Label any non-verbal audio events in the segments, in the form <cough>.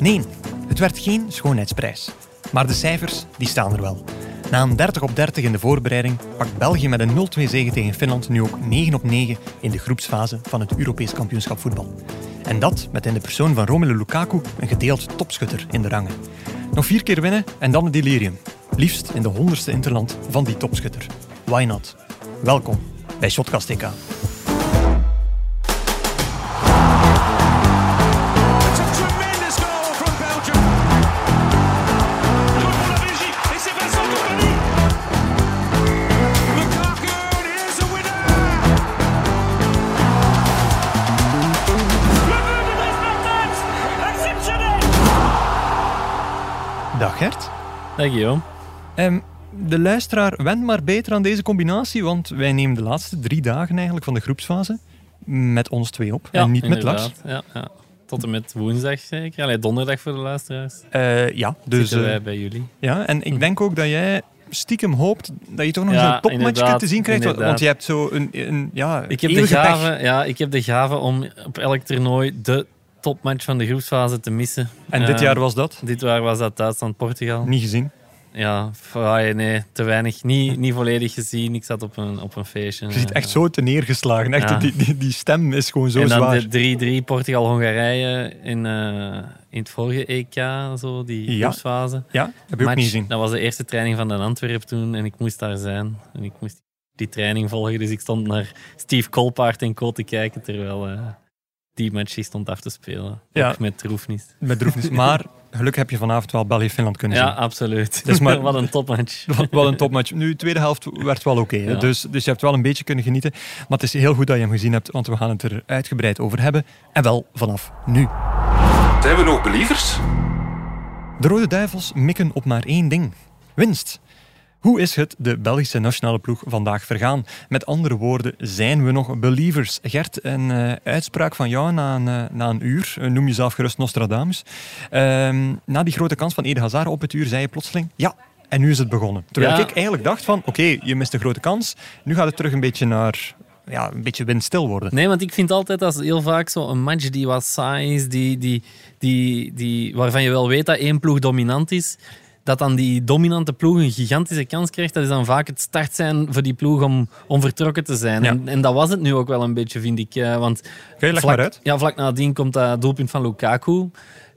Nee, het werd geen schoonheidsprijs. Maar de cijfers, die staan er wel. Na een 30 op 30 in de voorbereiding pakt België met een 0-2 zege tegen Finland nu ook 9 op 9 in de groepsfase van het Europees kampioenschap voetbal. En dat met in de persoon van Romelu Lukaku een gedeeld topschutter in de rangen. Nog vier keer winnen en dan het delirium. Liefst in de honderdste interland van die topschutter. Why not? Welkom bij Shotcast TK. Dag Guillaume. Ehm, de luisteraar went maar beter aan deze combinatie, want wij nemen de laatste drie dagen eigenlijk van de groepsfase met ons twee op en niet met Lars. Ja, ja. Tot en met woensdag zeker. Allee, donderdag voor de luisteraars. Eh, ja, dus Zitten wij eh, bij jullie. ja, en ik denk ook dat jij stiekem hoopt dat je toch nog Ja, eens een topmatch inderdaad, te zien krijgt, want- je hebt zo een, een ja, Ik heb, de pech. gave, ja, ik heb de gave om op elk toernooi de topmatch van de groepsfase te missen. En dit Eh, jaar was dat? Dit jaar was dat Duitsland-Portugal. Niet gezien. Ja, nee, te weinig. Niet, niet volledig gezien. Ik zat op een, op een feestje. Je ziet echt Eh, zo te neergeslagen. Echt, Ja. die, die, die stem is gewoon zo en dan zwaar. de 3-3 Portugal-Hongarije in, eh, in het vorige EK, zo, die Ja. groepsfase. Ja, heb je ook niet gezien. Dat was de eerste training van de Antwerp toen en ik moest daar zijn. En ik moest die training volgen, dus ik stond naar Steve Kolpaard en Co te kijken terwijl die match stond af te spelen. Ja. Ook met Roefnis. Met droefnis. <laughs> Maar gelukkig heb je vanavond wel België-Finland kunnen Ja, zien. absoluut. Dus maar- <laughs> Wat een topmatch. <laughs> Wat een topmatch. Nu, de tweede helft werd wel oké. hè. Ja. dus, dus je hebt wel een beetje kunnen genieten. Maar het is heel goed dat je hem gezien hebt, want we gaan het er uitgebreid over hebben. En wel vanaf nu. Zijn we nog believers? De Rode Duivels mikken op maar één ding. Winst. Hoe is het de Belgische nationale ploeg vandaag vergaan? Met andere woorden, zijn we nog believers? Gert, een eh, uitspraak van jou na een, eh, na een uur. Eh, noem jezelf gerust Nostradamus. Ehm, na die grote kans van Ede Hazard op het uur zei je plotseling... Ja, en nu is het begonnen. Terwijl Ja. ik eigenlijk dacht van... Oké, je mist een grote kans. Nu gaat het terug een beetje naar... Ja, een beetje windstil worden. Nee, want ik vind altijd dat heel vaak zo een match die wat saai is, die, die, die, die, waarvan je wel weet dat één ploeg dominant is, dat dan die dominante ploeg een gigantische kans krijgt. Dat is dan vaak het start zijn voor die ploeg om, om vertrokken te zijn. Ja. En, en dat was het nu ook wel een beetje, vind ik. eh, Want vlak, maar uit. Ja, vlak nadien komt dat doelpunt van Lukaku.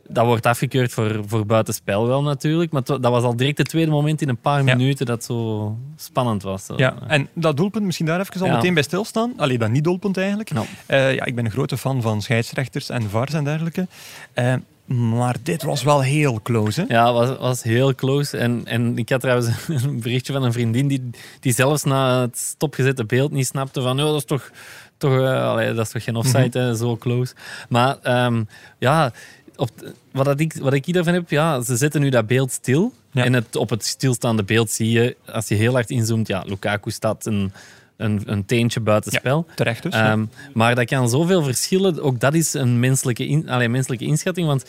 Dat wordt afgekeurd voor, voor buitenspel wel natuurlijk. Maar dat was al direct het tweede moment in een paar Ja. minuten dat zo spannend was. Zo. Ja, en dat doelpunt, misschien daar even al Ja. meteen bij stilstaan. Allee, dat niet doelpunt eigenlijk. Eh, ja, ik ben een grote fan van scheidsrechters en VARs en dergelijke. Eh, maar dit was wel heel close. Hè? Ja, was, was heel close. En, en ik had trouwens <laughs> een berichtje van een vriendin die, die zelfs na het stopgezette beeld niet snapte van oh, dat is toch, toch, eh, allee, dat is toch geen offside, hè, zo close. Maar ehm, ja, op, wat, dat ik, wat ik hiervan heb, ja, ze zetten nu dat beeld stil. Ja. En het, op het stilstaande beeld zie je, als je heel hard inzoomt, ja, Lukaku staat een, een, een teentje buitenspel. Terecht dus. Ehm, maar dat kan zoveel verschillen. Ook dat is een menselijke, in, allee, menselijke inschatting. Want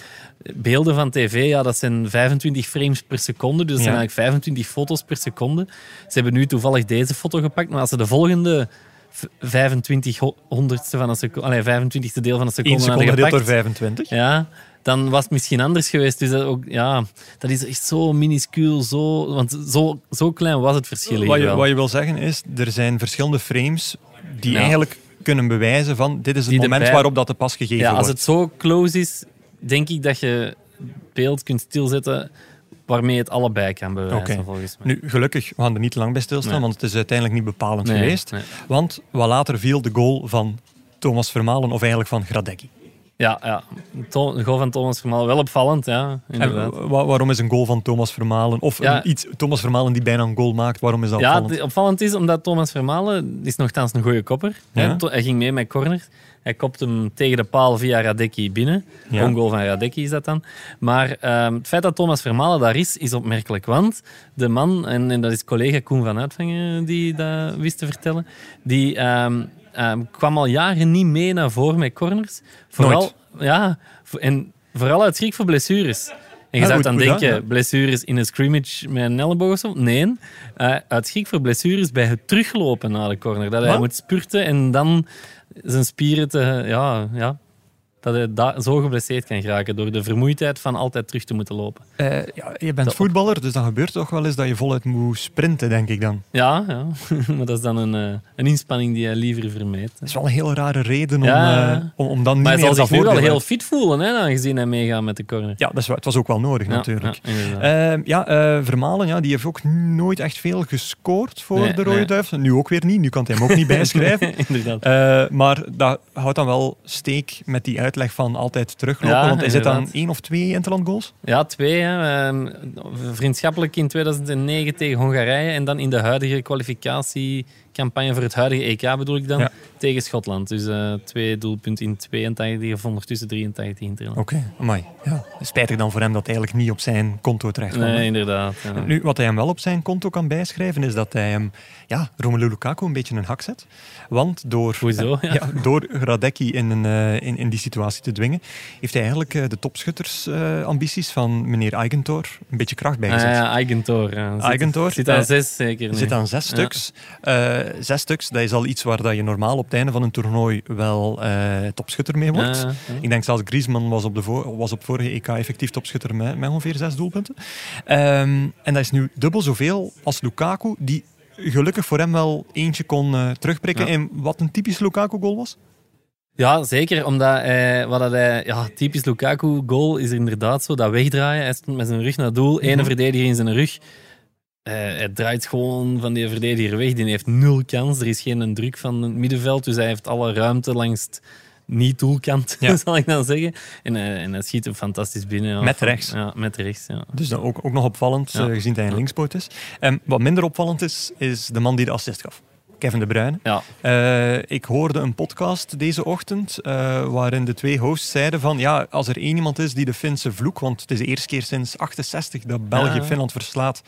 beelden van tv, ja, dat zijn 25 frames per seconde. Dus dat zijn Ja. eigenlijk 25 foto's per seconde. Ze hebben nu toevallig deze foto gepakt. Maar als ze de volgende v- 25 ho- honderdste van een seconde, allee, 25ste deel van een seconde, Eén seconde gedeeld door gepakt, 25. ja, dan was het misschien anders geweest. Dus dat, ook, ja, dat is echt zo minuscuul. Zo, want zo, zo klein was het verschil Wat je, wat je wil zeggen is, er zijn verschillende frames die Ja. eigenlijk kunnen bewijzen van dit is het Die moment erbij- waarop dat de pas gegeven Ja, als het zo close is, denk ik dat je beeld kunt stilzetten waarmee het allebei kan bewijzen, Oké. volgens mij. Nu, gelukkig, we gaan er niet lang bij stilstaan, Nee. want het is uiteindelijk niet bepalend Nee, geweest. nee. Want wat later viel de goal van Thomas Vermalen, of eigenlijk van Gradecki. Ja, ja. To- goal van Thomas Vermaal, wel opvallend, ja, inderdaad. wa- waarom is een goal van Thomas Vermalen, of Ja. een iets, Thomas Vermalen die bijna een goal maakt, waarom is dat Ja, opvallend? het opvallend is omdat Thomas Vermalen is nogthans een goede kopper. Ja. Hij, ging mee met corner. Hij kopt hem tegen de paal via Radecki binnen. Ja. Een goal van Radecki is dat dan. Maar ehm, het feit dat Thomas Vermalen daar is, is opmerkelijk. Want de man, en, en dat is collega Koen van Uitvangen die dat wist te vertellen, die ehm, ehm, kwam al jaren niet mee naar voren met corners. Vooral, Nooit. Ja, en vooral uit schrik voor blessures. En je Ja, zou dan goed denken, ja. blessures in een scrimmage met een elleboog of zo. Nee, eh, uit schrik voor blessures bij het teruglopen naar de corner. Dat hij Wat? moet spurten en dan zijn spieren te, ja, ja, dat hij da- zo geblesseerd kan geraken door de vermoeidheid van altijd terug te moeten lopen. Eh, ja, je bent Dat- voetballer, dus dan gebeurt toch wel eens dat je voluit moet sprinten, denk ik dan. Ja, ja. <laughs> maar dat is dan een, eh, een inspanning die hij liever vermijdt. Dat is wel een heel rare reden om, Ja. eh, om, om dan niet Maar hij meer zal zich nu wel heel fit voelen, hè, aangezien hij meegaat met de corner. Ja, dat is, het was ook wel nodig Ja, natuurlijk. ja. Ehm, ja, eh, Vermalen, ja, die heeft ook nooit echt veel gescoord voor Nee, de Rode nee. Duivels. Nu ook weer niet, nu kan hij hem ook niet <laughs> bijschrijven. inderdaad. Maar dat houdt dan wel steek met die uitleg van altijd teruglopen. Ja, want zit aan inderdaad. één of twee interland goals. Ja, twee. Hè. Ehm, vriendschappelijk in 2009 tegen Hongarije en dan in de huidige kwalificatiecampagne voor het huidige EK bedoel ik dan, Ja. tegen Schotland. Dus eh, twee doelpunten in 82 of ondertussen 83 interland. Oké, amai. Ja. Spijtig dan voor hem dat hij eigenlijk niet op zijn konto terecht kwam. Nee, inderdaad. ja. Nu, wat hij hem wel op zijn konto kan bijschrijven, is dat hij hem, ja, Romelu Lukaku een beetje een hak zet. Want door, Hoezo? <laughs> ja, door Radecki in, een, eh, in, in die situatie te dwingen, heeft hij eigenlijk eh, de topschuttersambities van meneer Eigentor een beetje kracht Ah, bijgezet. ja, Eigentor. Zit- Eigentor, Zit aan zes zeker nu. Zit aan zes stuks. Zes stuks, dat is al iets waar dat je normaal op het einde van een toernooi wel eh, topschutter mee wordt. Ik denk zelfs Griezmann was op, de was op vorige EK effectief topschutter met, met ongeveer zes doelpunten. Ehm, en dat is nu dubbel zoveel als Lukaku, die gelukkig voor hem wel eentje kon eh, terugprikken. Ja. En wat een typisch Lukaku-goal was. Ja, zeker. Omdat hij, wat dat hij, ja, typisch Lukaku-goal is inderdaad zo dat wegdraaien. Hij stond met zijn rug naar doel, ene Mhm. verdediger in zijn rug. Eh, hij draait gewoon van die verdediger weg. Die heeft nul kans. Er is geen druk van het middenveld, dus hij heeft alle ruimte langs het niet-doelkant, Ja. <laughs> zal ik dan zeggen. En, hij- en hij schiet hem fantastisch binnen. ja. Met rechts. Ja, met rechts, ja. Dus dat ook, ook nog opvallend, Ja. eh, gezien dat hij een linkspoot is. En wat minder opvallend is, is de man die de assist gaf. Kevin De Bruyne. Ja, Eh, ik hoorde een podcast deze ochtend eh, waarin de twee hosts zeiden van ja, als er één iemand is die de Finse vloek, want het is de eerste keer sinds 68 dat België Ja. Finland verslaat,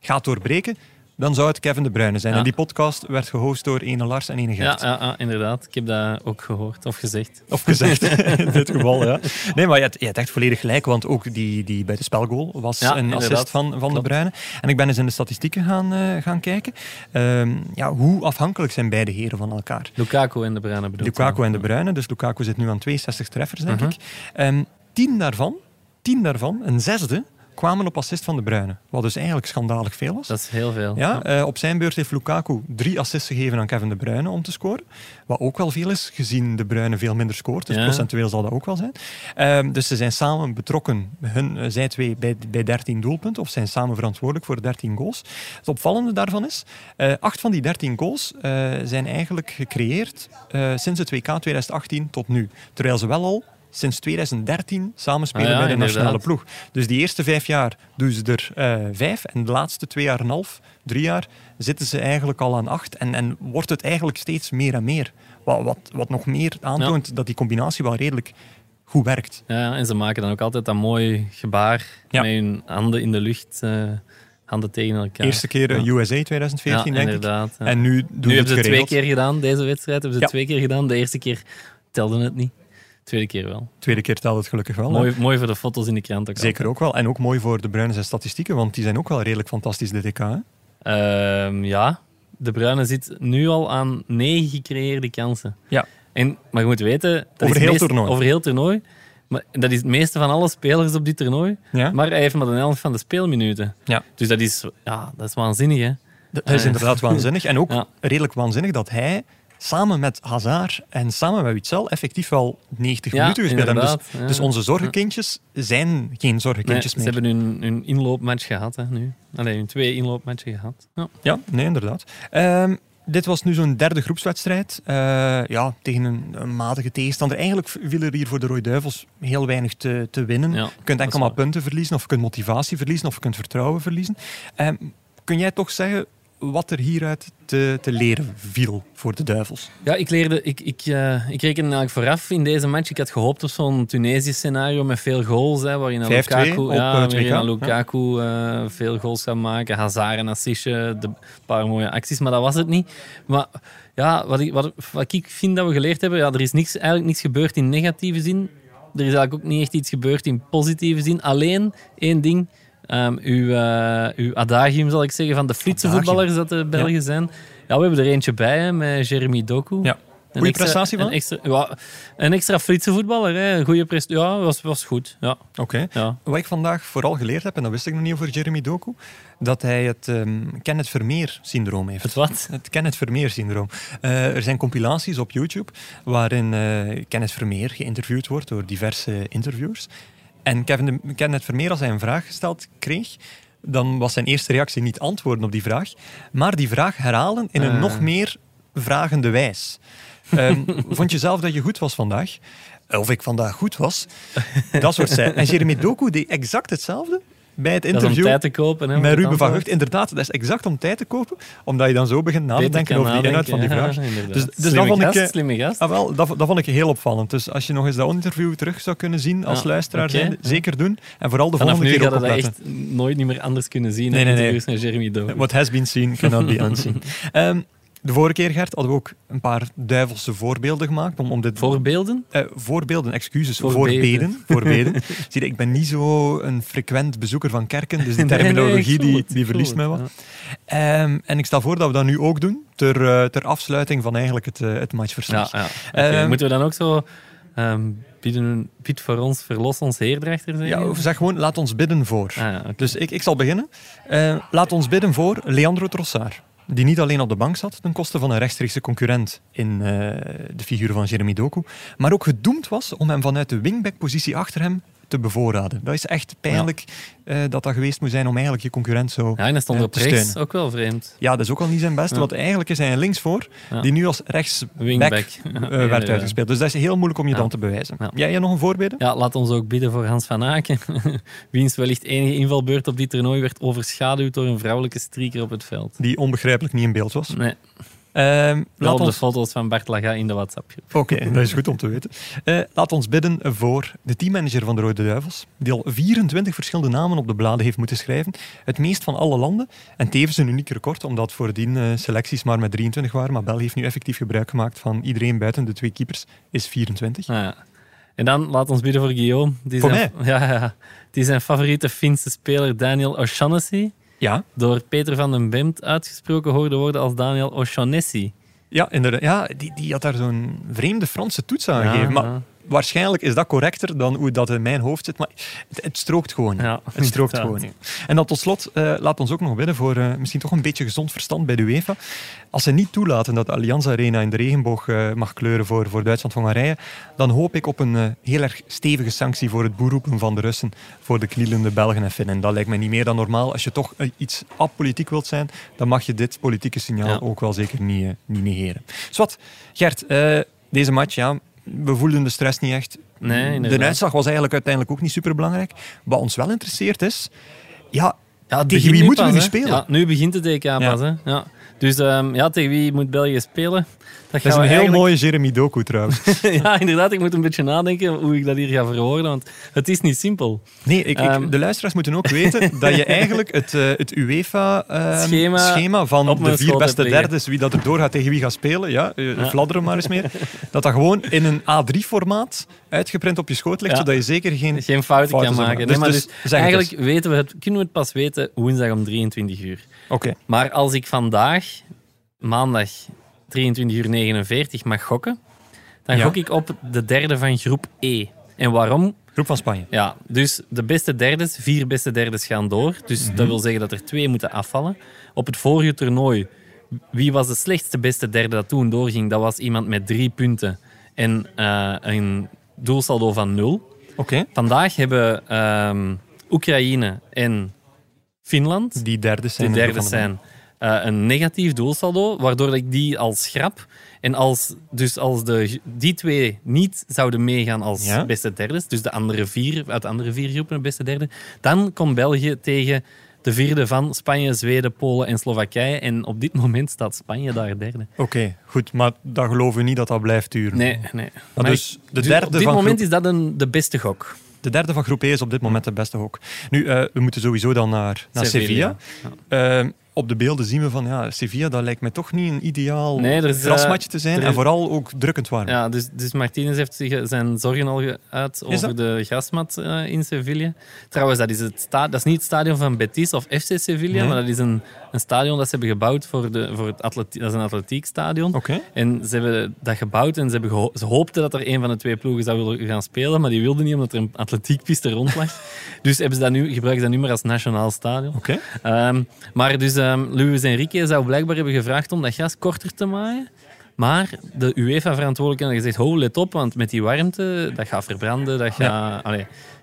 gaat doorbreken, dan zou het Kevin De Bruyne zijn. Ja. En die podcast werd gehost door ene Lars en ene Gert. ja, ja, inderdaad. Ik heb dat ook gehoord of gezegd. Of gezegd, <laughs> in dit geval, ja. Nee, maar je hebt, je hebt echt volledig gelijk, want ook die, die bij de spelgoal was een inderdaad. assist van, van De. Bruyne. En ik ben eens in de statistieken gaan, eh, gaan kijken. Ehm, ja, hoe afhankelijk zijn beide heren van elkaar? Lukaku en De Bruyne bedoel ik. Lukaku en De Bruyne. Dus Lukaku zit nu aan 62 treffers, denk Mhm. ik. Ehm, tien daarvan, tien daarvan, een zesde, kwamen op assist van De Bruyne. Wat dus eigenlijk schandalig veel was. Dat is heel veel. Ja, eh, op zijn beurt heeft Lukaku drie assists gegeven aan Kevin De Bruyne om te scoren. Wat ook wel veel is, gezien De Bruyne veel minder scoort. Dus Ja. procentueel zal dat ook wel zijn. Ehm, dus ze zijn samen betrokken, hun, eh, zij twee, bij, bij 13 doelpunten. Of zijn samen verantwoordelijk voor 13 goals. Het opvallende daarvan is, eh, acht van die 13 goals zijn eigenlijk gecreëerd sinds het WK 2018 tot nu. Terwijl ze wel al sinds 2013 samenspelen Ah ja, bij de nationale ploeg. Dus die eerste vijf jaar doen ze er eh, vijf. En de laatste twee jaar en een half, drie jaar, zitten ze eigenlijk al aan acht. En, en wordt het eigenlijk steeds meer en meer. Wat, wat, wat nog meer aantoont dat die combinatie wel redelijk goed werkt. Ja, en ze maken dan ook altijd dat mooi gebaar Ja. met hun handen in de lucht, eh, handen tegen elkaar. Eerste keer eh, Ja. USA 2014, ja, denk ik. En nu doen nu ze het hebben ze het twee keer gedaan, deze wedstrijd hebben ze twee keer gedaan. De eerste keer telde het niet. De tweede keer wel. Tweede keer telt het gelukkig wel. Mooi, mooi voor de foto's in de krant ook Zeker ook wel. En ook mooi voor de Bruinen zijn statistieken, want die zijn ook wel redelijk fantastisch dit EK. Hè? Ehm, ja, de Bruyne zit nu al aan negen gecreëerde kansen. Ja. En, maar je moet weten... Over heel meest- toernooi. Over heel het toernooi. Maar dat is het meeste van alle spelers op dit toernooi. Ja? Maar hij heeft maar de helft van de speelminuten. Ja. Dus dat is, ja, dat is waanzinnig, hè? Dat is Eh. inderdaad waanzinnig. En ook <laughs> Ja. redelijk waanzinnig dat hij samen met Hazard en samen met Witzel effectief wel 90 Ja, minuten gespeeld hebben. Dus, ja. dus onze zorgenkindjes zijn geen Nee, zorgenkindjes ze meer. hebben hun, hun inloopmatch gehad, hè, nu. Alleen hun twee inloopmatchen gehad. Ja. Ja, nee, inderdaad. Ehm, dit was nu zo'n derde groepswedstrijd. Eh, ja, tegen een, een matige tegenstander. Eigenlijk viel er hier voor de Rode Duivels heel weinig te, te winnen. Ja, je kunt enkel maar punten verliezen, of je kunt motivatie verliezen, of je kunt vertrouwen verliezen. Ehm, kun jij toch zeggen wat er hieruit te, te leren viel voor de Duivels? Ja, ik leerde, ik, ik, eh, ik reken eigenlijk vooraf in deze match. Ik had gehoopt op zo'n Tunesisch scenario met veel goals, hè, waarin 5-2 Lukaku, op, ja, eh, waarin Lukaku eh, veel goals gaat maken, Hazard en assistje, de paar mooie acties, maar dat was het niet. Maar ja, wat ik, wat, wat ik vind dat we geleerd hebben, ja, er is niks, eigenlijk niks gebeurd in negatieve zin. Er is eigenlijk ook niet echt iets gebeurd in positieve zin. Alleen één ding. Ehm, uw, eh, uw adagium, zal ik zeggen, van de flitse Adagium. voetballers dat de Belgen zijn. Ja, we hebben er eentje bij, hè, met Jeremy Doku. Ja. Een Goeie extra- prestatie van Een extra, ja, een extra Friese voetballer. Hè. Een goede prestatie. Ja, was, was goed. Ja, Oké. ja. Wat ik vandaag vooral geleerd heb, en dat wist ik nog niet over Jeremy Doku, dat hij het ehm Kenneth Vermeer-syndroom heeft. Het wat? Het Kenneth Vermeer-syndroom. Eh, er zijn compilaties op YouTube waarin eh, Kenneth Vermeer geïnterviewd wordt door diverse interviewers. En Kevin de, Kenneth Vermeer, als hij een vraag gesteld kreeg, dan was zijn eerste reactie niet antwoorden op die vraag, maar die vraag herhalen in een Ah. nog meer vragende wijs. Ehm, <laughs> vond je zelf dat je goed was vandaag? Of ik vandaag goed was? Dat soort zijn. En Jeremy Doku deed exact hetzelfde bij het is om interview tijd te kopen. Hè, met Ruben van. Gucht. Inderdaad, dat is exact om tijd te kopen, omdat je dan zo begint na te denken over die inhoud van die vraag. ja. Dus, dus dat vond ik, gast, eh, slimme gast. ah, wel, dat, dat vond ik heel opvallend. Dus als je nog eens dat interview terug zou kunnen zien als Ja, luisteraar, zeker doen. En vooral de Vanaf volgende keer ook dat echt nooit niet meer anders kunnen zien. Nee, Nee, nee, met Jeremy Doku. What has been seen cannot be unseen. <laughs> Ehm, de vorige keer, Gert, hadden we ook een paar duivelse voorbeelden gemaakt. Om, om dit Voorbeelden? Eh, voorbeelden, excuses, Voorbeden. voorbeden. <laughs> voorbeden. Zie je, ik ben niet zo een frequent bezoeker van kerken, dus <laughs> Nee, nee, terminologie die, die verliest mij wat. ja. Ehm, en ik stel voor dat we dat nu ook doen, ter, eh, ter afsluiting van eigenlijk het, eh, het matchverslag. Ja, ja. Oké, Ehm, Moeten we dan ook zo... bieden, bied voor ons, verlos ons Heer erachter zeggen? Ja, of zeg gewoon, laat ons bidden voor. Ah. Dus ik, ik zal beginnen. Eh, laat ons bidden voor Leandro Trossard. Die niet alleen op de bank zat ten koste van een rechtstreekse concurrent in eh, de figuur van Jeremy Doku, maar ook gedoemd was om hem vanuit de wingback-positie achter hem te bevoorraden. Dat is echt pijnlijk eh, dat dat geweest moet zijn om eigenlijk je concurrent zo... Ja, en hij stond eh, op te rechts, steunen. ook wel vreemd. Ja, dat is ook al niet zijn beste, Ja. want eigenlijk is hij een linksvoor Ja. die nu als rechtsback Wingback. <laughs> eh, werd ja. uitgespeeld. Dus dat is heel moeilijk om je Ja. dan te bewijzen. Ja. Jij hebt nog een voorbeeld? Ja, laat ons ook bidden voor Hans van Aken. <laughs> Wiens wellicht enige invalbeurt op dit toernooi werd overschaduwd door een vrouwelijke strieker op het veld. Die onbegrijpelijk niet in beeld was. Nee, Ehm, wel laat op de ons foto's van Bart Laga in de WhatsApp-groep. Oké, <laughs> dat is goed om te weten. Eh, laat ons bidden voor de teammanager van de Rode Duivels, die al 24 verschillende namen op de bladen heeft moeten schrijven. Het meest van alle landen. En tevens een uniek record, omdat voordien eh, selecties maar met 23 waren. Maar België heeft nu effectief gebruik gemaakt van iedereen buiten de twee keepers, is 24. Ah, ja. En dan laat ons bidden voor Guillaume. Die Voor zijn, <laughs> Ja, ja. Die zijn favoriete Finse speler Daniel O'Shaughnessy Ja, door Peter van den Bemt uitgesproken hoorde worden als Daniel O'Shaughnessy. ja, inderdaad. ja die, die had daar zo'n vreemde Franse toets aan Ja, gegeven. Maar. Waarschijnlijk is dat correcter dan hoe dat in mijn hoofd zit. Maar het, het strookt gewoon. Ja, het strookt inderdaad. gewoon. En dan tot slot, eh, laat ons ook nog bidden voor eh, misschien toch een beetje gezond verstand bij de UEFA. Als ze niet toelaten dat de Allianz Arena in de regenboog eh, mag kleuren voor, voor Duitsland-Hongarije, dan hoop ik op een heel erg stevige sanctie voor het boeroepen van de Russen voor de knielende Belgen en Finnen. Dat lijkt mij niet meer dan normaal. Als je toch iets apolitiek wilt zijn, dan mag je dit politieke signaal Ja. ook wel zeker niet, niet negeren. Zwat, Gert, deze match, ja, we voelden de stress niet echt. Nee, de uitslag was eigenlijk uiteindelijk ook niet super belangrijk. Wat ons wel interesseert is, ja, Ja, Tegen wie moeten we nu spelen? Ja, nu begint het EK pas. Hè. Ja. Dus ehm, ja, tegen wie moet België spelen? Dat is een heel eigenlijk- mooie Jeremy Doku trouwens. <laughs> ja, inderdaad. Ik moet een beetje nadenken hoe ik dat hier ga verwoorden, want het is niet simpel. Nee, ik, ik- Ehm. de luisteraars moeten ook weten <laughs> dat je eigenlijk het, eh, het UEFA-schema Schema van de vier beste derdes, wie dat er doorgaat tegen wie gaat spelen, ja, eh, Ja. fladderen maar eens meer, <laughs> dat dat gewoon in een A3-formaat uitgeprint op je schoot ligt, Ja. zodat je zeker geen... Geen fouten Fouten kan maken. Nee, Dus- maar dus dus eigenlijk weten we het, kunnen we het pas weten woensdag om 23 uur. Oké, Maar als ik vandaag, maandag 23 uur 49, mag gokken, dan Ja. gok ik op de derde van groep E. En waarom? groep van Spanje. Ja, dus de beste derdes, vier beste derdes gaan door. Dus Mhm. dat wil zeggen dat er twee moeten afvallen. Op het vorige toernooi, wie was de slechtste beste derde dat toen doorging? Dat was iemand met drie punten en eh, een doelsaldo van nul. Oké, Vandaag hebben ehm, Oekraïne en Finland, die derde zijn... die er derde van de zijn, een negatief doelsaldo, waardoor ik die als schrap. En als, dus als de, die twee niet zouden meegaan als Ja. beste derdes, dus de andere vier, uit de andere vier groepen de beste derde, dan komt België tegen de vierde van Spanje, Zweden, Polen en Slowakije. En op dit moment staat Spanje daar derde. Oké, goed, maar dan geloven we niet dat dat blijft duren. Nee, nee. Maar dus de derde op dit van moment groep- is dat een, de beste gok. De derde van groep E is op dit moment de beste hok. Nu, eh, we moeten sowieso dan naar, naar Sevilla. Sevilla. Ehm, op de beelden zien we van ja, Sevilla, dat lijkt mij toch niet een ideaal Nee, eh, grasmatje te zijn. En vooral ook drukkend warm. Ja, dus, dus Martinez heeft zich zijn zorgen al geuit over de grasmat eh, in Sevilla. Trouwens, dat is, het sta dat is niet het stadion van Betis of FC Sevilla, Nee. maar dat is een, een stadion dat ze hebben gebouwd voor, de, voor het atleti dat is een atletiekstadion. En ze hebben dat gebouwd en ze, hebben geho- ze hoopten dat er een van de twee ploegen zou willen gaan spelen, maar die wilden niet omdat er een atletiekpiste rond lag. <laughs> dus hebben ze dat nu, gebruiken ze dat nu maar als nationaal stadion. Oké. Ehm, maar dus ehm Luis Enrique zou blijkbaar hebben gevraagd om dat gas korter te maaien. Maar de UEFA-verantwoordelijke had gezegd, ho, let op, want met die warmte, dat gaat verbranden, dat, gaat,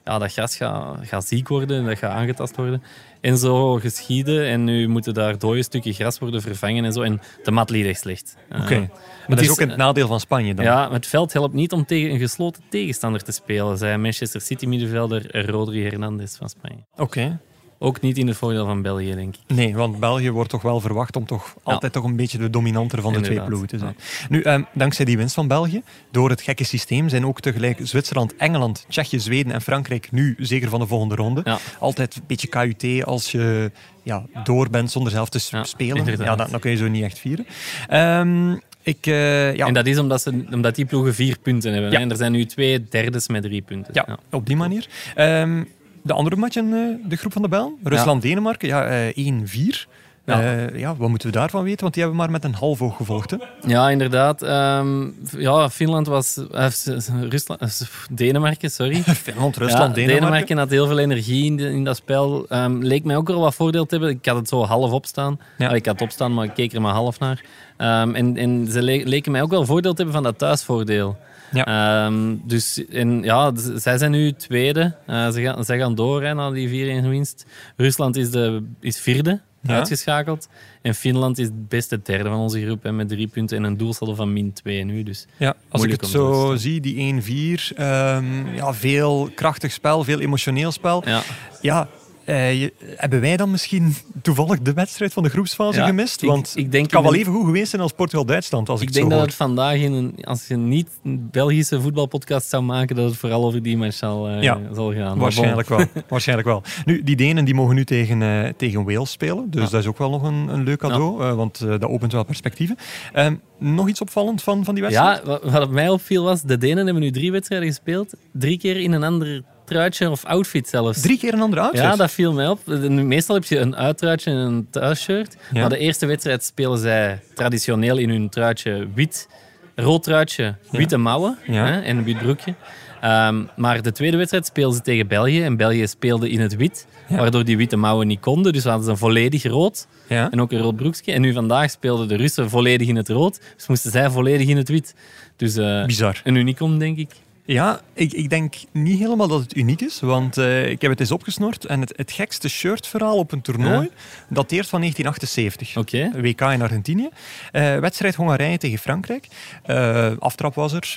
ja, dat gas gaat, gaat ziek worden, dat gaat aangetast worden. En zo geschieden. En nu moeten daar dode stukken gras worden vervangen en zo. En de mat liet echt slecht. Oké. Eh, Maar het dat is is, ook het nadeel van Spanje dan. ja, het veld helpt niet om tegen een gesloten tegenstander te spelen, zei Manchester City-middenvelder Rodri Hernandez van Spanje. Oké. Ook niet in het voordeel van België, denk ik. Nee, want België wordt toch wel verwacht om toch altijd toch een beetje de dominanter van de twee ploegen te zijn. Nu, ehm, dankzij die winst van België, door het gekke systeem, zijn ook tegelijk Zwitserland, Engeland, Tsjechië, Zweden en Frankrijk nu zeker van de volgende ronde. Ja. Altijd een beetje KUT als je ja, door bent zonder zelf te spelen. inderdaad. Ja, dan, dan kun je zo niet echt vieren. Ehm, ik, eh, ja, En dat is omdat, ze, omdat die ploegen vier punten hebben. Ja. En er zijn nu twee derdes met drie punten. Ja, op die manier. Ehm, de andere match in eh, de groep van de Bel, Rusland-Denemarken, ja, eh 1-4. Ja. Eh, ja, wat moeten we daarvan weten? Want die hebben maar met een half oog gevolgd. Hè? Ja, inderdaad. Ehm, ja, Finland was... eh, Rusland, eh, Denemarken, sorry. <laughs> Finland, Rusland, ja, Denemarken. had heel veel energie in, de- in dat spel. Ehm, leek mij ook wel wat voordeel te hebben. Ik had het zo half opstaan. Ja. Ik had het opstaan, maar ik keek er maar half naar. Ehm, en, en ze le- leken mij ook wel voordeel te hebben van dat thuisvoordeel. Ja. Ehm, dus en, ja, zij zijn nu tweede. Eh, ze gaan, zij gaan door hè, na die 4-1 winst. Rusland is, de, is vierde, Ja. uitgeschakeld. En Finland is het beste derde van onze groep hè, met drie punten en een doelsaldo van min 2 nu. Dus Ja, als ik het zo zie, die 1-4, ehm, ja, veel krachtig spel, veel emotioneel spel. ja, Ja, eh, je- hebben wij dan misschien toevallig de wedstrijd van de groepsfase Ja, gemist? Want ik denk het kan wel even goed geweest zijn als Portugal-Duitsland, als ik, Ik denk zo dat hoor. het vandaag, in een, als je niet een Belgische voetbalpodcast zou maken, dat het vooral over die match zal, eh, Ja, zal gaan. Waarschijnlijk wel. Waarschijnlijk wel. Nu, die Denen die mogen nu tegen, eh, tegen Wales spelen. Dus Ja. dat is ook wel nog een, een leuk cadeau. want dat opent wel perspectieven. Ehm, nog iets opvallend van, van die wedstrijd? Ja, wat, wat mij opviel was, de Denen hebben nu drie wedstrijden gespeeld. Drie keer in een ander truitje of outfit zelfs. Drie keer een andere outfit. Ja, dat viel mij op. Meestal heb je een uitruitje en een thuisshirt. Ja. Maar de eerste wedstrijd spelen zij traditioneel in hun truitje wit. Rood truitje, witte mouwen hè, en een wit broekje. Ehm, maar de tweede wedstrijd speelden ze tegen België. En België speelde in het wit, Ja. waardoor die witte mouwen niet konden. Dus hadden ze een volledig rood Ja. en ook een rood broekje. En nu vandaag speelden de Russen volledig in het rood. Dus moesten zij volledig in het wit. Dus eh, Bizar. een unicum, denk ik. Ja, ik, ik denk niet helemaal dat het uniek is, want eh, ik heb het eens opgesnort en het, het gekste shirtverhaal op een toernooi dateert van 1978. Oké. WK in Argentinië. Eh, wedstrijd Hongarije tegen Frankrijk. Eh, aftrap was er.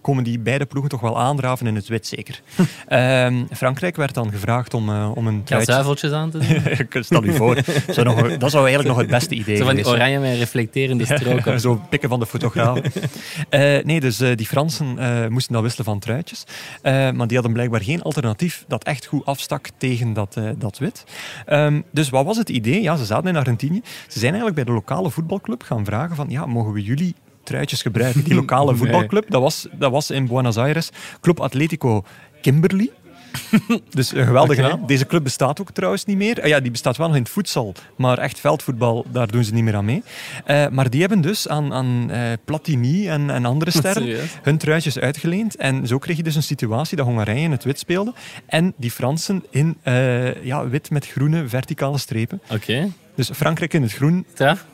Komen die beide ploegen toch wel aandraven in het wit, zeker. <laughs> Ehm, Frankrijk werd dan gevraagd om, om een Ja, zuiveltjes aan te doen. <laughs> Stel u voor. <laughs> Zou nog, dat zou eigenlijk nog het beste idee Zo van zijn. oranje met reflecterende stroken. Zo pikken van de fotograaf. Nee, dus die Fransen moesten dan wisselen van truitjes. Eh, maar die hadden blijkbaar geen alternatief dat echt goed afstak tegen dat, eh, dat wit. Ehm, dus wat was het idee? Ja, ze zaten in Argentinië. Ze zijn eigenlijk bij de lokale voetbalclub gaan vragen van, ja, mogen we jullie truitjes gebruiken? Die lokale <laughs> voetbalclub, dat was, dat was in Buenos Aires, Club Atletico Kimberly. <laughs> Dus een geweldige Oké. naam. Deze club bestaat ook trouwens niet meer. Ah ja, die bestaat wel nog in het voedsel, maar echt veldvoetbal, daar doen ze niet meer aan mee. Eh, maar die hebben dus aan, aan eh, Platini en, en andere <laughs> sterren hun truitjes uitgeleend. En zo kreeg je dus een situatie dat Hongarije in het wit speelde en die Fransen in eh, ja, wit met groene verticale strepen. Oké, Dus Frankrijk in het groen,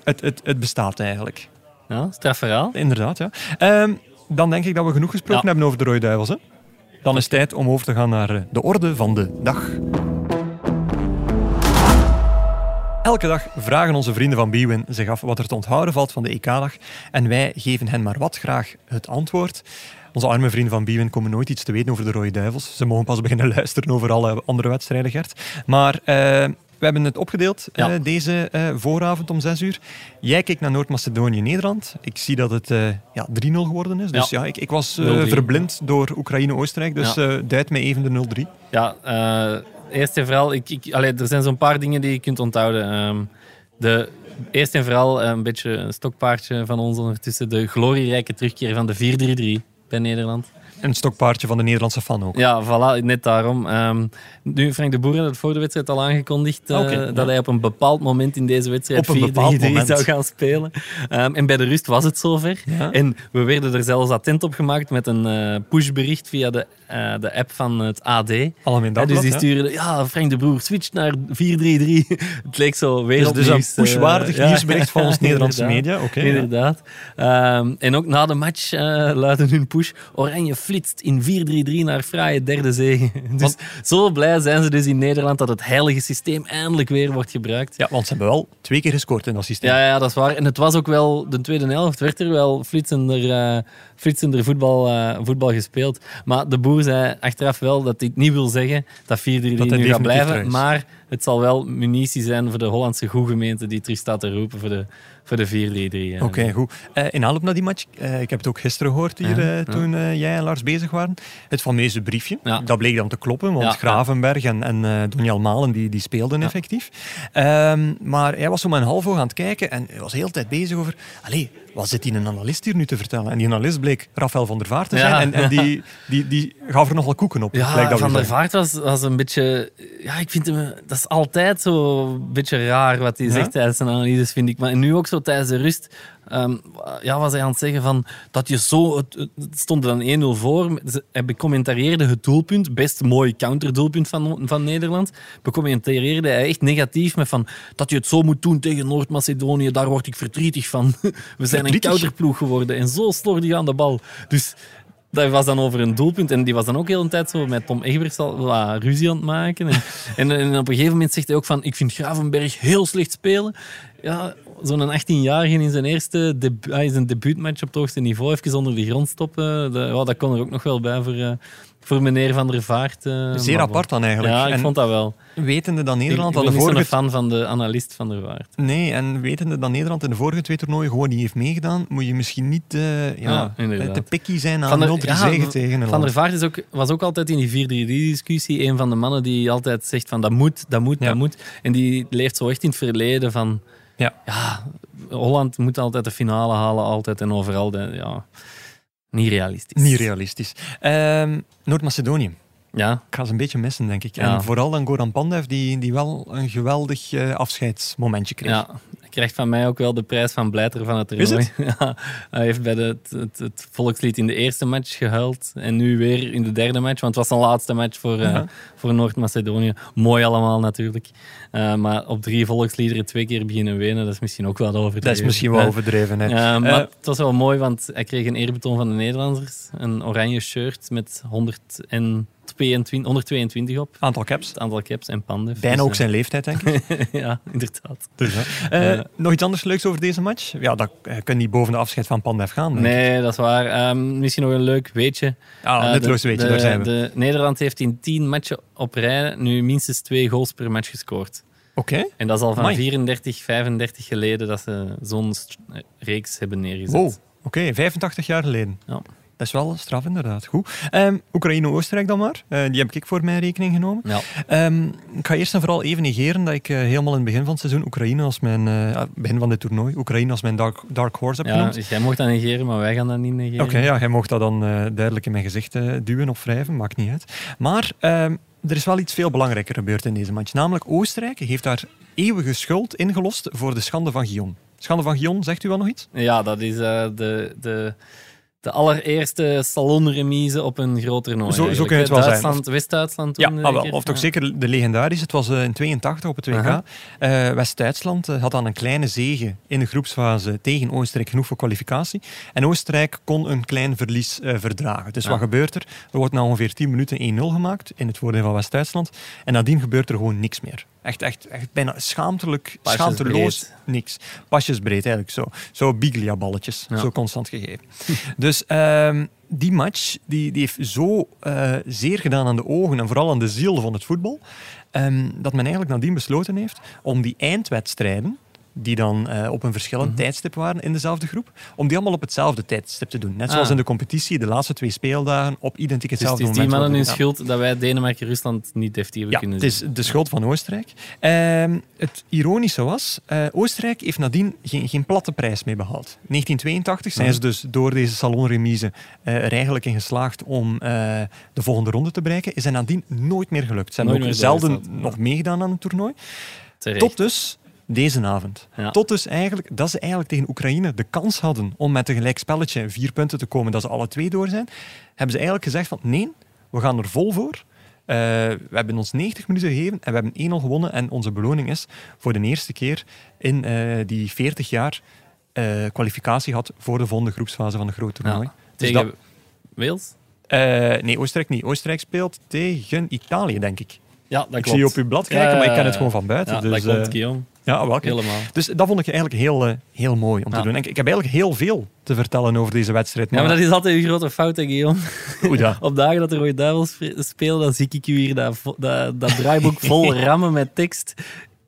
het, het, het bestaat eigenlijk. Ja, straf verhaal. Inderdaad, ja. Ehm, dan denk ik dat we genoeg gesproken Ja. hebben over de Rode Duivels. Hè? Dan is het tijd om over te gaan naar eh, de orde van de dag. Elke dag vragen onze vrienden van Bwin zich af wat er te onthouden valt van de EK-dag. En wij geven hen maar wat graag het antwoord. Onze arme vrienden van Bwin komen nooit iets te weten over de Rode Duivels. Ze mogen pas beginnen <laughs> luisteren over alle andere wedstrijden, Gert. Maar eh, we hebben het opgedeeld Ja. eh, deze eh, vooravond om 6 uur. Jij keek naar Noord-Macedonië-Nederland. Ik zie dat het eh, ja, 3-0 geworden is. Dus ja, Ja. ik, ik was 0-3. verblind door Oekraïne-Oostenrijk. Dus duid mij even de 0-3. Ja, eerst en vooral, ik, ik, allee, er zijn zo'n paar dingen die je kunt onthouden. Ehm, de, eerst en vooral een beetje een stokpaardje van ons ondertussen. De glorierijke terugkeer van de 4-3-3 bij Nederland. Een stokpaardje van de Nederlandse fan ook. Ja, voilà, net daarom. Ehm, nu, Frank de Boer had het voor de wedstrijd al aangekondigd eh, ja. dat hij op een bepaald moment in deze wedstrijd Op een bepaald 4-3-3 moment. zou gaan spelen. Ehm, en bij de rust was het zover. Ja. En we werden er zelfs attent op gemaakt met een eh, pushbericht via de, eh, de app van het AD. Allemaal in Ja, dus die ja. sturen, ja, Frank de Boer, switch naar 4-3-3. <laughs> het leek zo Dus, wereldnieuws. dus een pushwaardig eh, ja. nieuwsbericht van ons <laughs> Nederlandse media. Oké. Inderdaad. Ehm, en ook na de match uh, luidde hun push. Oranje flitst in 4-3-3 naar fraaie derde zege. <laughs> Dus zo blij zijn ze dus in Nederland dat het heilige systeem eindelijk weer wordt gebruikt. Ja, want ze hebben wel twee keer gescoord in dat systeem. Ja, ja, dat is waar. En het was ook wel, de tweede helft werd er wel flitsender, eh, flitsender voetbal, eh, voetbal gespeeld. Maar de boer zei achteraf wel dat het niet wil zeggen dat 4-3-3 hij nu gaat blijven. Maar het zal wel munitie zijn voor de Hollandse goegemeente die terug staat te roepen voor de, voor de 4-3-3. eh. Oké, goed. Eh, in aanloop naar die match, eh, ik heb het ook gisteren gehoord hier, toen jij en Lars bezig waren. Het fameuze briefje, Ja. dat bleek dan te kloppen, want Ja, Gravenberg en, en Donjal Malen die, die speelden Ja. effectief. Ehm, maar hij was zo maar een half oog aan het kijken en hij was de hele tijd bezig over... Allee, wat zit die een analist hier nu te vertellen? En die analist bleek Rafael van der Vaart te zijn Ja. en, en die, die, die gaf er nogal koeken op. Ja, dat Van der. Vaart was, was een beetje... Ja, ik vind hem... Dat is altijd zo een beetje raar wat hij Ja? zegt tijdens zijn analyses, vind ik. Maar nu ook zo tijdens de rust ehm, ja, was hij aan het zeggen van dat je zo... Het, het stond er dan 1-0 voor. Hij becommentarieerde het doelpunt. Best mooi counterdoelpunt van, van Nederland. Becommentarieerde hij echt negatief met van dat je het zo moet doen tegen Noord-Macedonië. Daar word ik verdrietig van. <laughs> We zijn een counterploeg geworden en zo slordig aan de bal. Dus... Dat was dan over een doelpunt. En die was dan ook heel een tijd zo met Tom Egbers al wat ruzie aan het maken. En, <laughs> en, en op een gegeven moment zegt hij ook van... Ik vind Gravenberg heel slecht spelen. Ja, zo'n 18-jarige in zijn eerste debu- ah, zijn debuutmatch op het hoogste niveau even onder de grond stoppen. Dat, dat kon er ook nog wel bij voor, eh, voor meneer Van der Vaart. eh, Zeer maar apart dan eigenlijk. Ja, ik En vond dat wel. Wetende dat Nederland ik, ik ben de niet vorige... fan van de analist Van der Vaart. Nee, en wetende dat Nederland in de vorige twee toernooien gewoon niet heeft meegedaan, moet je misschien niet eh, ja, te picky zijn aan Van der- 0-3 ja, tegen een Van der land. Vaart is ook, was ook altijd in die 4-3-discussie een van de mannen die altijd zegt van dat moet, dat moet, Ja. dat moet. En die leeft zo echt in het verleden van... Ja. Ja, Holland moet altijd de finale halen, altijd en overal. De, ja, niet realistisch. Niet realistisch. Ehm, Noord-Macedonië. Ja, Ik ga ze een beetje missen, denk ik. Ja. En vooral dan Goran Pandev, die, die wel een geweldig eh, afscheidsmomentje kreeg. ja, krijgt van mij ook wel de prijs van blijter van het Is toernooi. <laughs> Ja, hij heeft bij de, het, het, het volkslied in de eerste match gehuild en nu weer in de derde match, want het was zijn laatste match voor, eh, Ja. voor Noord-Macedonië. Mooi allemaal natuurlijk. Eh, maar op drie volksliederen twee keer beginnen wenen, dat is misschien ook wel overdreven. Dat is misschien wel overdreven. Hè. Maar Eh, het was wel mooi, want hij kreeg een eerbetoon van de Nederlanders. Een oranje shirt met 122, 122 op. aantal caps. Het aantal caps en panden. Bijna ook zijn leeftijd, denk ik. <laughs> ja, inderdaad. Dus, hè. Eh, nog iets anders leuks over deze match? Ja, dat eh, kan niet boven de afscheid van Pandev gaan. denk ik. Nee, dat is waar. Ehm, misschien nog een leuk weetje. Ah, Eh, nutteloos weetje, de- daar zijn we. De, Nederland heeft in 10 matchen op rij nu minstens twee goals per match gescoord. Oké. En dat is al van Amai. 34, 35 geleden dat ze zo'n reeks hebben neergezet. Wow. Oké, 85 jaar geleden. Ja. Dat is wel straf, inderdaad. Goed. Ehm, Oekraïne-Oostenrijk dan maar. Eh, die heb ik voor mijn rekening genomen. Ja. Ehm, ik ga eerst en vooral even negeren dat ik eh, helemaal in het begin van het seizoen Oekraïne als mijn... eh, ja, begin van dit toernooi, Oekraïne als mijn dark, dark horse heb Ja, genoemd. dus jij mocht dat negeren, maar wij gaan dat niet negeren. Oké, ja, jij mocht dat dan duidelijk in mijn gezicht duwen of wrijven, maakt niet uit. Maar ehm, er is wel iets veel belangrijker gebeurd in deze match. Namelijk Oostenrijk heeft daar eeuwige schuld ingelost voor de schande van Gion. Schande van Gion, zegt u wel nog iets? Ja, dat is de, de, de allereerste salonremise op een groot toernooi. Zo- kun je het hè. wel zijn. Duitsland, West-Duitsland Ja, toen. ah, wel, zeker? of toch Ja. zeker de legendarische. Het was eh, in 82 op het WK. Eh, West-Duitsland eh, had dan een kleine zege in de groepsfase tegen Oostenrijk, genoeg voor kwalificatie. En Oostenrijk kon een klein verlies eh, verdragen. Dus Ja. wat gebeurt er? Er wordt na ongeveer 10 minuten 1-0 gemaakt in het voordeel van West-Duitsland. En nadien gebeurt er gewoon niks meer. Echt, echt, echt bijna schaamtelijk, schaamteloos niks. Pasjesbreed eigenlijk zo. Zo Biglia-balletjes, Ja. zo constant gegeven. <laughs> dus ehm, die match die, die heeft zo eh, zeer gedaan aan de ogen en vooral aan de ziel van het voetbal, ehm, dat men eigenlijk nadien besloten heeft om die eindwedstrijden die dan eh, op een verschillend tijdstip waren in dezelfde groep, om die allemaal op hetzelfde tijdstip te doen. Net zoals Ah. in de competitie, de laatste twee speeldagen op identiek Dus het hetzelfde is die mannen hun schuld dat wij Denemarken-Rusland niet deftig hebben Ja, kunnen het zien. is de schuld van Oostenrijk. Ehm, het ironische was, eh, Oostenrijk heeft nadien geen, geen platte prijs meer behaald. 1982 zijn ze dus door deze salonremise eh, er eigenlijk in geslaagd om de volgende ronde te bereiken. Is er nadien nooit meer gelukt. Ze hebben ook zelden nog meegedaan aan het toernooi. Terecht. Tot dus deze avond. Ja. Tot dus eigenlijk dat ze eigenlijk tegen Oekraïne de kans hadden om met een gelijk spelletje vier punten te komen, dat ze alle twee door zijn, hebben ze eigenlijk gezegd van nee, we gaan er vol voor. Eh, we hebben ons 90 minuten gegeven en we hebben 1-0 gewonnen. En onze beloning is voor de eerste keer in eh, die 40 jaar eh, kwalificatie gehad voor de volgende groepsfase van de grote toernooi. Ja. Dus Tegen dat- Wales? nee, Oostenrijk niet. Oostenrijk speelt tegen Italië, denk ik. Ja, dat klopt. Ik zie je op uw blad kijken, Ja, maar ik ken het gewoon van buiten. Ja, dus, dat klopt, eh, Guillaume. Ja, wel, kijk. Helemaal. Dus dat vond ik eigenlijk heel, eh, heel mooi om te Ja. doen. En ik, ik heb eigenlijk heel veel te vertellen over deze wedstrijd. Ja, maar dat is altijd een grote fout, hè, Guillaume. Hoe dat? <laughs> Op dagen dat de Rode Duivels spe- spelen, dan zie ik u hier dat, dat, dat draaiboek <laughs> vol rammen met tekst.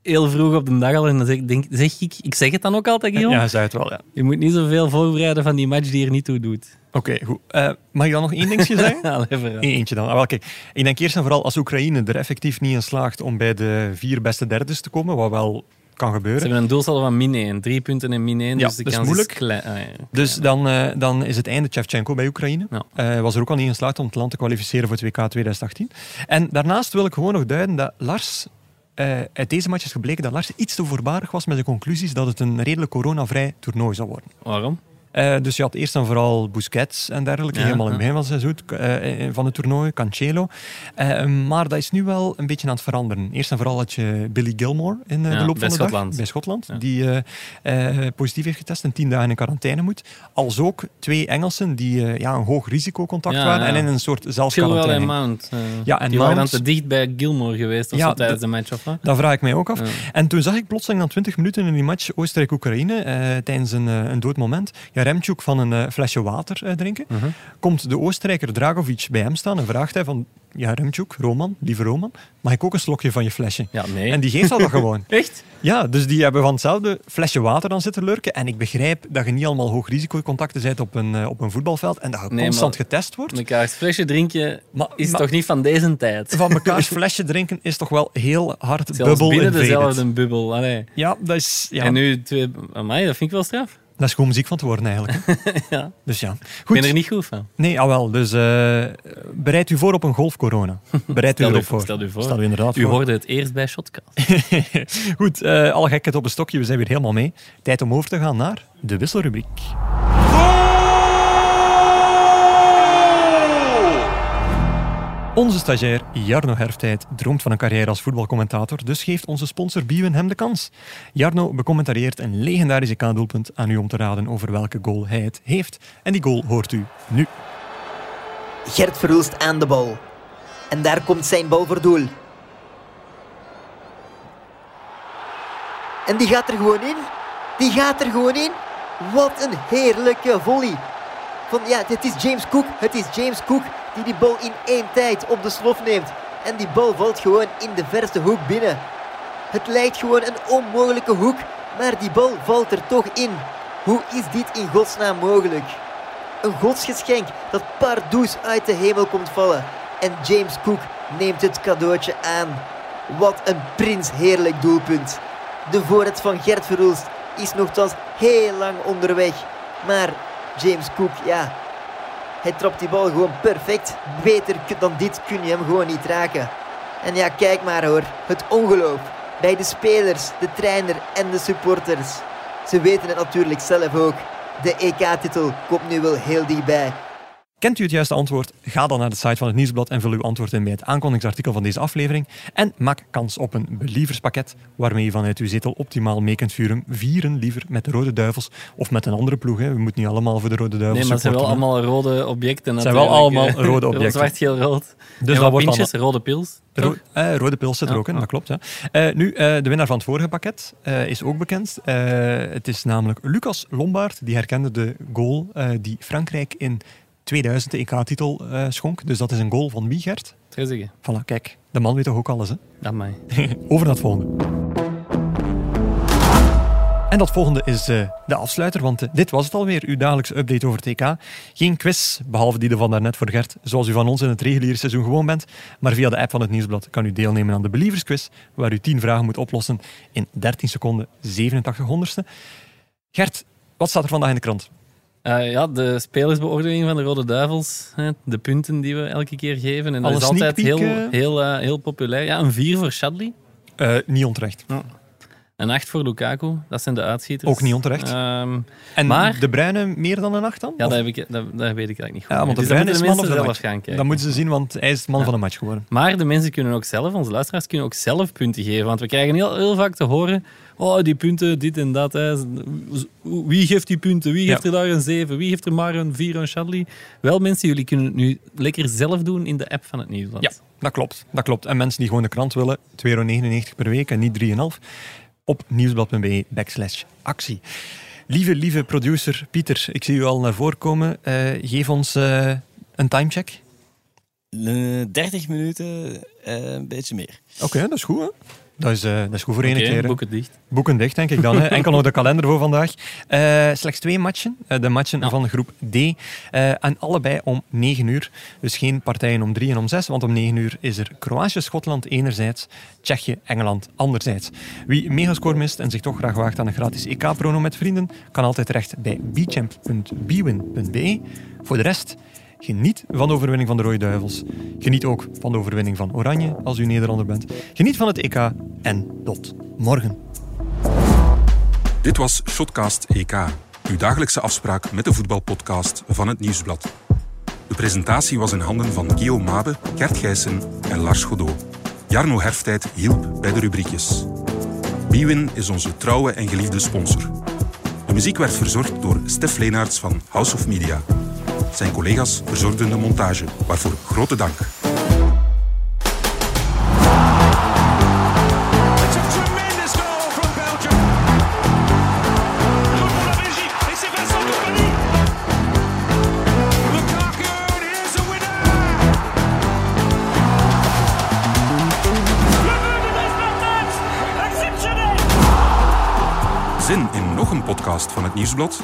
Heel vroeg op de dag al. En dan zeg, ik- denk, zeg ik, ik zeg het dan ook altijd, Guillaume. Ja, zei het wel, ja. Je moet niet zoveel voorbereiden van die match die er niet toe doet. Oké, goed. Eh, mag ik dan nog één dingetje <laughs> zeggen? Vooruit. Eén Eentje dan. Ah, wel, kijk, ik denk eerst en vooral als Oekraïne er effectief niet in slaagt om bij de vier beste derdes te komen, wat wel kan Ze gebeuren. hebben een doelsaldo van min 1. Drie punten en min 1. Ja, dus de dat is kans moeilijk. is klein. Ah, ja. Dus dan, eh, dan is het einde Shevchenko bij Oekraïne. Ja. Eh, was er ook al niet in geslaagd om het land te kwalificeren voor het WK 2018. En daarnaast wil ik gewoon nog duiden dat Lars... eh, uit deze match is gebleken dat Lars iets te voorbarig was met de conclusies dat het een redelijk coronavrij toernooi zou worden. Waarom? Eh, dus je had eerst en vooral Busquets en dergelijke, Ja, helemaal in het ja. begin van het seizoen, eh, van het toernooi, Cancelo. Eh, maar dat is nu wel een beetje aan het veranderen. Eerst en vooral had je Billy Gilmore in eh, Ja, de loop van de Schotland. dag, bij Schotland, Ja. die eh, eh, positief heeft getest en tien dagen in quarantaine moet. Als ook twee Engelsen die eh, ja, een hoog risicocontact Ja, waren ja. en in een soort Chilwell zelfquarantaine. en Mount. eh, Ja, en die waren dan Mount- te dicht bij Gilmore geweest of Ja, zo tijdens de match. Of wat? Dat vraag ik mij ook af. Ja. En toen zag ik plotseling na 20 minuten in die match Oostenrijk-Oekraïne, eh, tijdens een, eh, een dood moment, Jaremchuk van een eh, flesje water eh, drinken. Mhm. Komt de Oostenrijker Dragovic bij hem staan en vraagt hij van, Jaremchuk, Roman, lieve Roman, mag ik ook een slokje van je flesje? Ja, nee. En die geeft dat dan gewoon. <laughs> Echt? Ja, dus die hebben van hetzelfde flesje water dan zitten lurken. En ik begrijp dat je niet allemaal hoog risicocontacten bent op een, eh, op een voetbalveld en dat je Nee, constant getest wordt. Mekaars flesje drinken Maar, is maar toch niet van deze tijd? van mekaars <laughs> flesje drinken is toch wel heel hard Zelfs bubbel binnen dezelfde bubbel. Allee. Ja, dat is, ja, En nu twee... Amai, dat vind ik wel straf. Dat is gewoon muziek van te worden eigenlijk. <laughs> Ja. Dus ja. Ik Goed. ben er niet goed van. Nee, al wel. Dus eh, bereid u voor op een golfcorona. Bereid u erop voor, stel u voor. Stel u inderdaad U voor. hoorde het eerst bij Shotcast. <laughs> Goed, eh, alle gekheid op een stokje. We zijn weer helemaal mee. Tijd om over te gaan naar de wisselrubriek. Onze stagiair Jarno Herftijd droomt van een carrière als voetbalcommentator, dus geeft onze sponsor Biewen hem de kans. Jarno becommentarieert een legendarisch EK-doelpunt aan u om te raden over welke goal hij het heeft. En die goal hoort u nu. Gert Verhulst aan de bal. En daar komt zijn bal voor doel. En die gaat er gewoon in. Die gaat er gewoon in. Wat een heerlijke volley. Van, ja, het is James Cook. Het is James Cook die die bal in één tijd op de slof neemt. En die bal valt gewoon in de verste hoek binnen. Het lijkt gewoon een onmogelijke hoek, maar die bal valt er toch in. Hoe is dit in godsnaam mogelijk? Een godsgeschenk dat pardoes uit de hemel komt vallen. En James Cook neemt het cadeautje aan. Wat een prins heerlijk doelpunt. De voorraad van Gert Verhulst is nogthans heel lang onderweg. Maar James Cook, ja, hij trapt die bal gewoon perfect. Beter dan dit kun je hem gewoon niet raken. En ja, kijk maar hoor. Het ongeloof. Bij de spelers, de trainer en de supporters. Ze weten het natuurlijk zelf ook. De EK-titel komt nu wel heel dichtbij. Kent u het juiste antwoord? Ga dan naar de site van het Nieuwsblad en vul uw antwoord in bij het aankondigingsartikel van deze aflevering. En maak kans op een believerspakket waarmee je vanuit uw zetel optimaal mee kunt vuren. Vieren liever met de Rode Duivels of met een andere ploeg. Hè. We moeten niet allemaal voor de Rode Duivels Nee, maar het zijn wel allemaal rode <laughs> objecten. zijn wel allemaal rode objecten. Zwart, geel, rood. Dus dat wat wordt dan rode pils. Ro- eh, rode pils zit er ook in, dat klopt. Eh, nu, eh, de winnaar van het vorige pakket is ook bekend. Het is namelijk Lucas Lombard. Die herkende de goal die Frankrijk in 2000 de EK-titel eh, schonk. Dus dat is een goal van wie, Gert? Trezeguet. Voilà, kijk. De man weet toch ook alles, hè? Dat mij. <laughs> Over naar het volgende. En dat volgende is eh, de afsluiter, want eh, dit was het alweer, uw dagelijkse update over het TK. Geen quiz, behalve die van daarnet voor Gert, zoals u van ons in het reguliere seizoen gewoon bent. Maar via de app van het Nieuwsblad kan u deelnemen aan de Believers Quiz, waar u 10 vragen moet oplossen in 13 seconden 87 honderdste. Gert, wat staat er vandaag in de krant? Eh, ja, de spelersbeoordeling van de Rode Duivels. Hè, de punten die we elke keer geven. En dat Alle is altijd heel, heel, eh, heel populair. Ja, een 4 voor Shadley. Eh, niet onterecht. Een 8 voor Lukaku. Dat zijn de uitschieters. Ook niet onterecht. Ehm, En maar- De Bruyne meer dan een 8 dan? ja, dat, heb ik, dat, dat weet ik eigenlijk niet goed. ja, want de Dus Bruyne is moeten man de of de mensen match. zelf gaan kijken. Dat moeten ze zien, want hij is man Ja. van de match geworden. Maar de mensen kunnen ook zelf, onze luisteraars kunnen ook zelf punten geven. Want we krijgen heel, heel vaak te horen: oh, die punten, dit en dat. Hè. Wie geeft die punten? Wie geeft Ja. er daar een 7? Wie geeft er maar een 4 aan Shadley? Wel, mensen, jullie kunnen het nu lekker zelf doen in de app van het Nieuwsblad. Ja, dat klopt. Dat klopt. En mensen die gewoon de krant willen, 2,99 euro per week en niet 3,5 op nieuwsblad.be backslash actie. Lieve, lieve producer Pieter, ik zie u al naar voren komen. Eh, geef ons eh, een timecheck. Eh, 30 minuten, eh, een beetje meer. Oké, dat is goed. Hè? Dat, is, eh, dat is goed voor één keer. hè. boek het dicht. Boeken dicht, denk ik dan. Hè. <laughs> Enkel nog de kalender voor vandaag. Eh, slechts twee matchen. Eh, de matchen Ja. van groep D. En allebei om 9 uur. Dus geen partijen om 3 en om 6. Want om 9 uur is er Kroatië-Schotland enerzijds. Tsjechië-Engeland anderzijds. Wie megascore mist en zich toch graag waagt aan een gratis EK-prono met vrienden, kan altijd terecht bij bchamp.bwin.be. Voor de rest... Geniet van de overwinning van de Rode Duivels. Geniet ook van de overwinning van Oranje als u Nederlander bent. Geniet van het EK en tot morgen. Dit was Shotcast EK, uw dagelijkse afspraak met de voetbalpodcast van het Nieuwsblad. De presentatie was in handen van Guillaume Mabe, Gert Gijssen en Lars Godot. Jarno Herftijd hielp bij de rubriekjes. Bwin is onze trouwe en geliefde sponsor. De muziek werd verzorgd door Stef Leenaerts van House of Media. Zijn collega's verzorgden de montage, waarvoor grote dank. Zin in nog een podcast van het Nieuwsblad?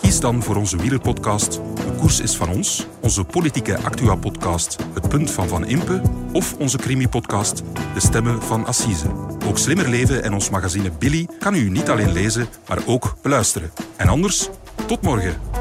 Kies dan voor onze wielerpodcast Koers is van ons, onze politieke actua-podcast Het Punt van Van Impe of onze crimi-podcast De Stemmen van Assise. Ook Slimmer Leven en ons magazine Billy kan u niet alleen lezen, maar ook beluisteren. En anders, tot morgen.